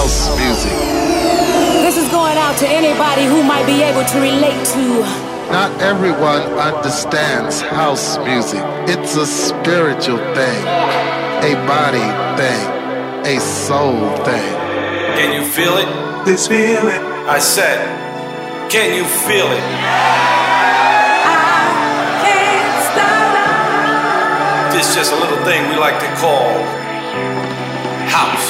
house music. This is going out to anybody who might be able to relate to. Not everyone understands house music. It's a spiritual thing, a body thing, a soul thing. Can you feel it? This feeling. I said, can you feel it? I can't This is just a little thing we like to call house.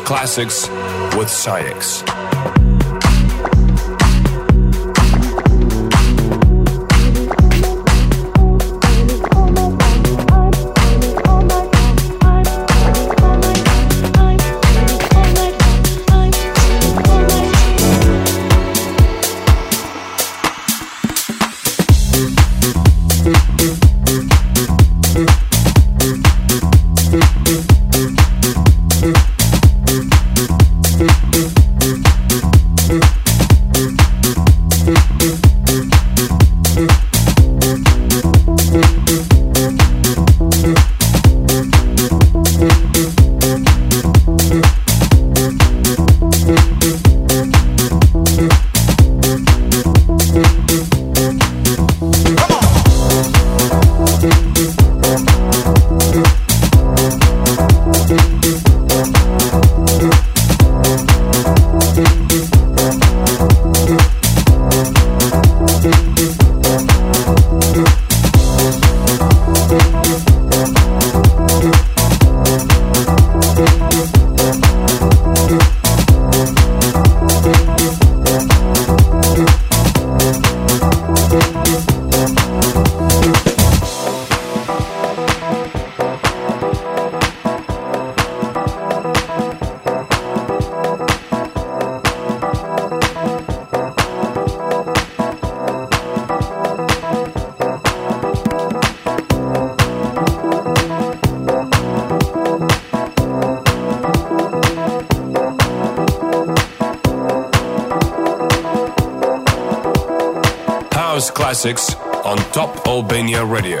Classics with SAIX. Classics on Top Albania Radio.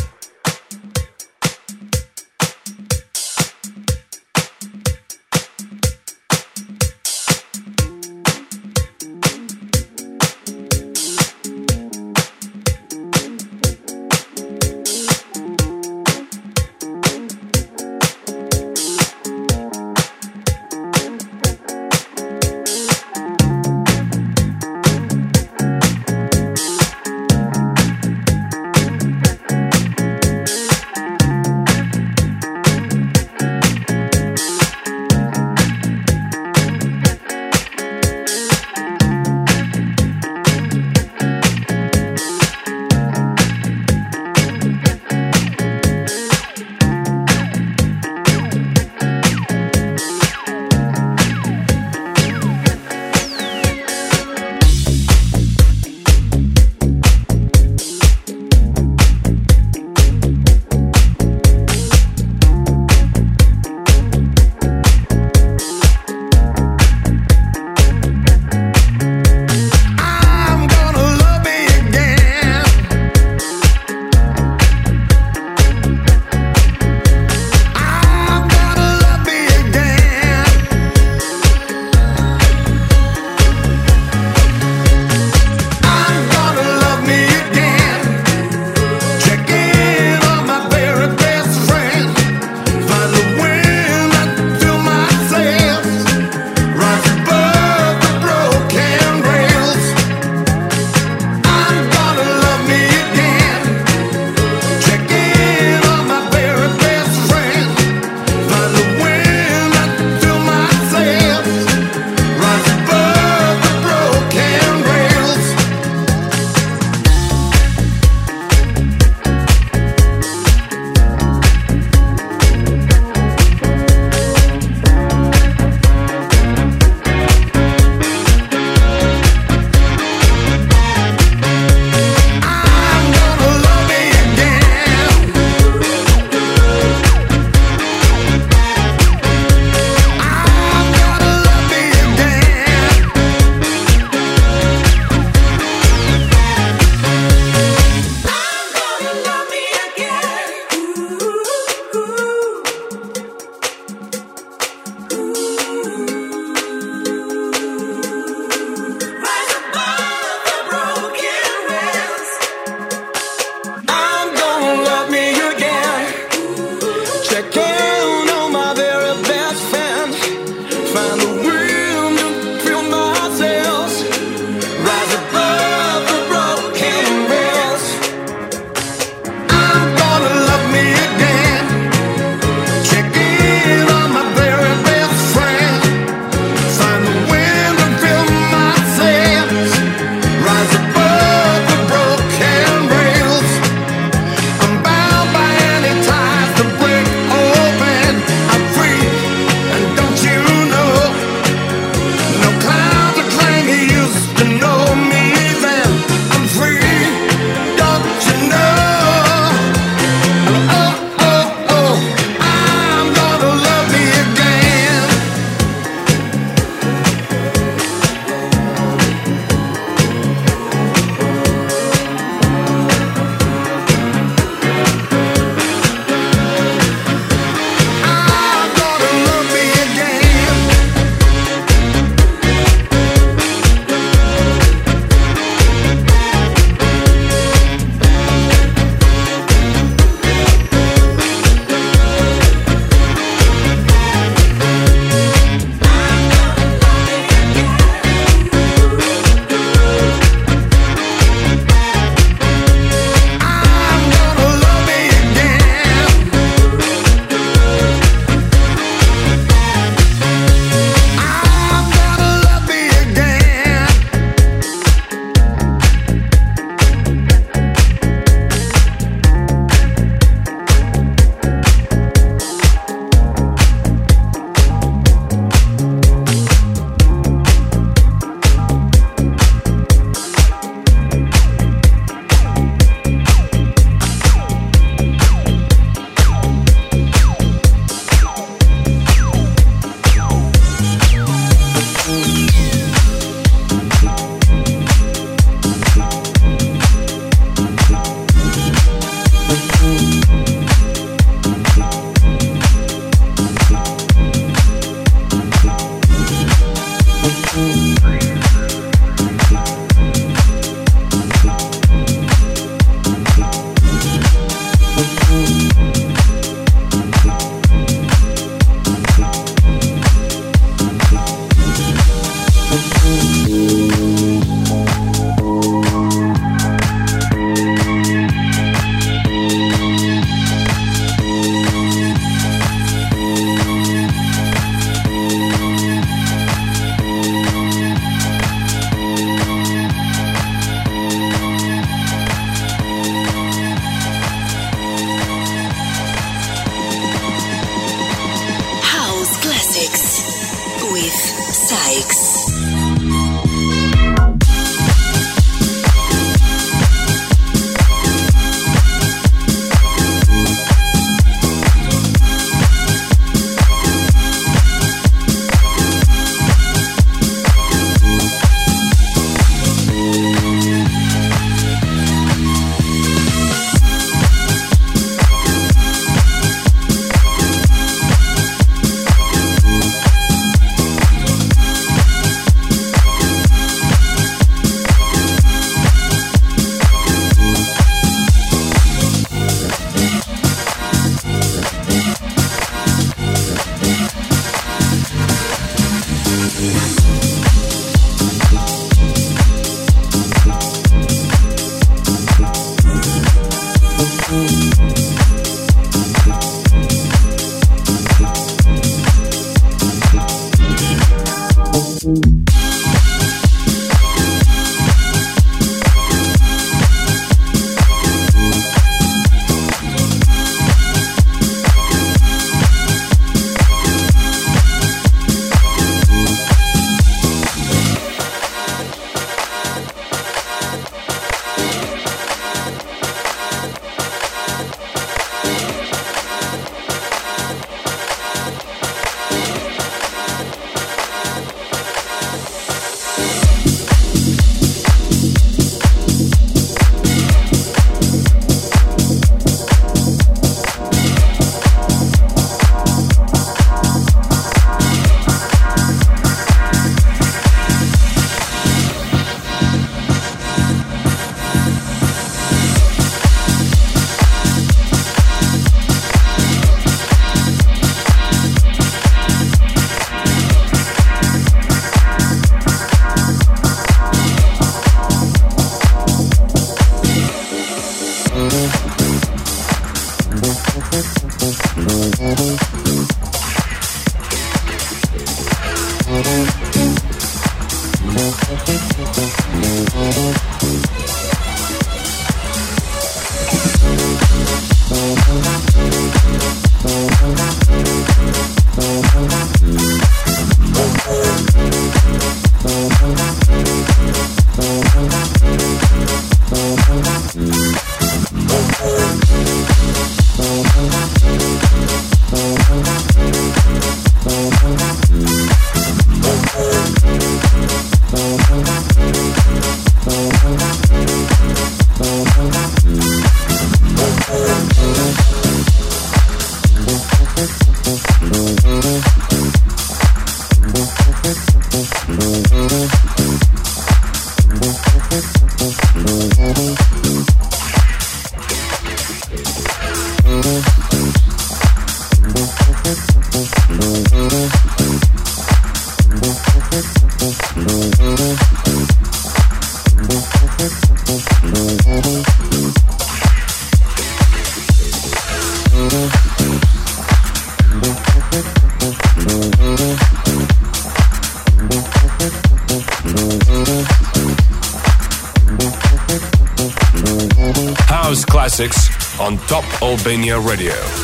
Albania Radio.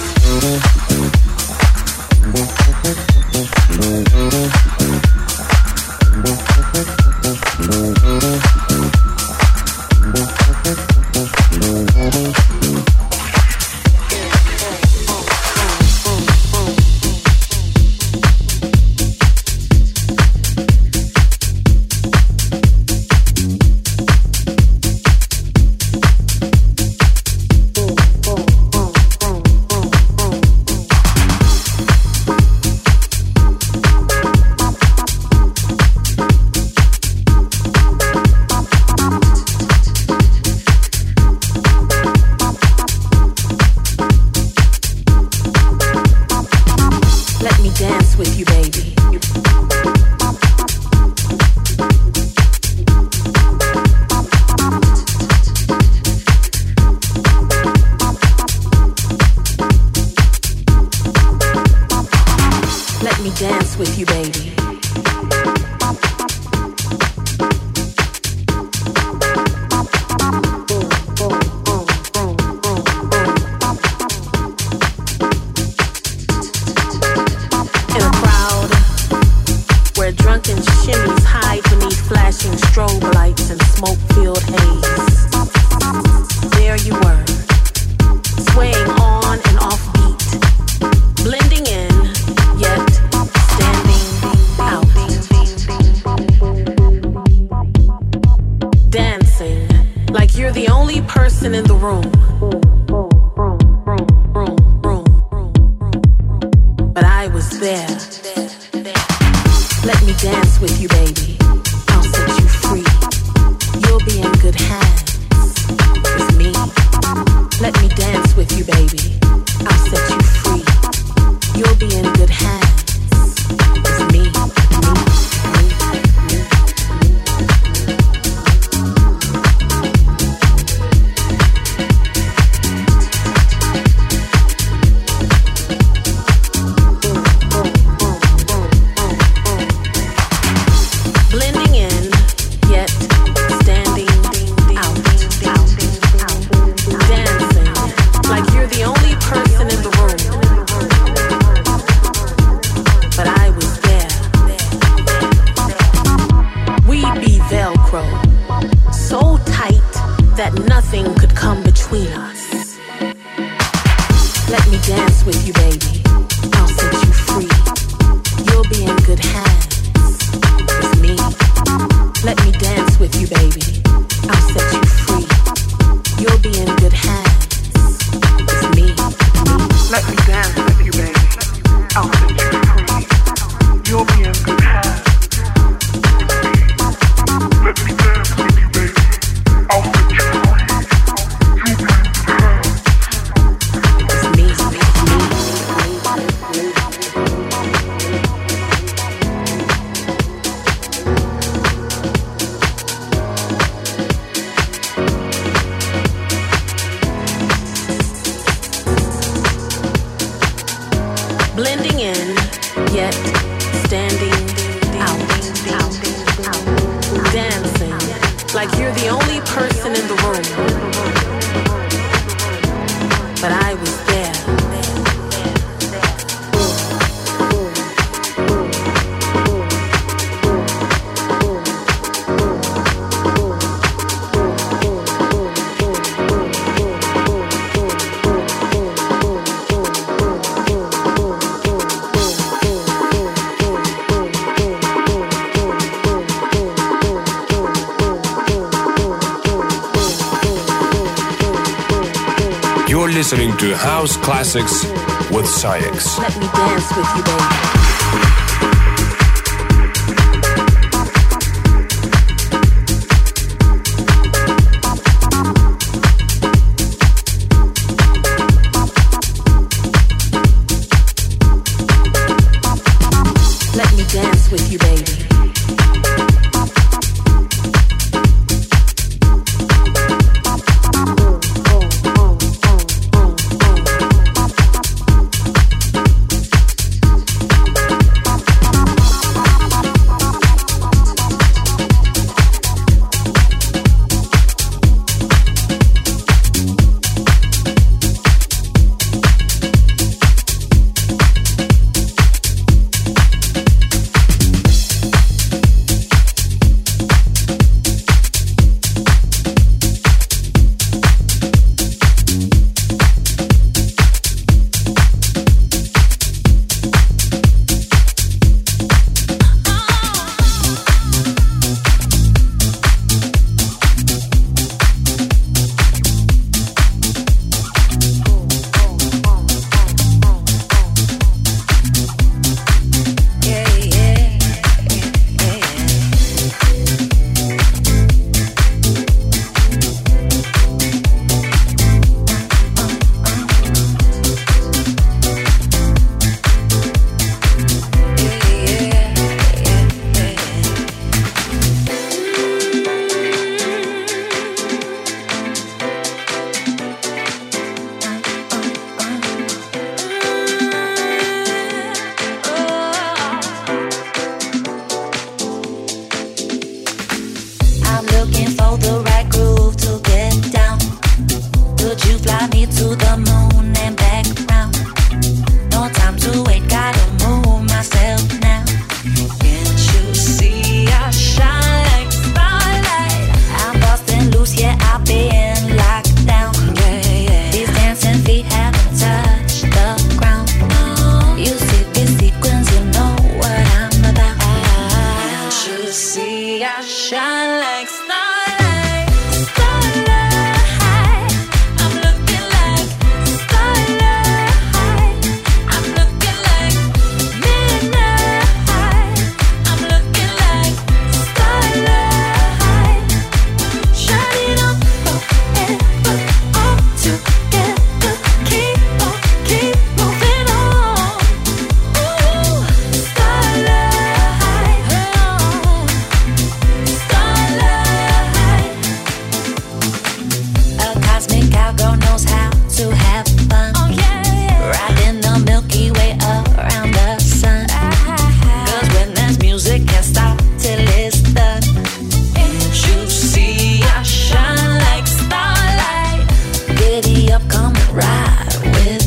Listening to House Classics with SAIX. Let me dance with you, baby. Come ride with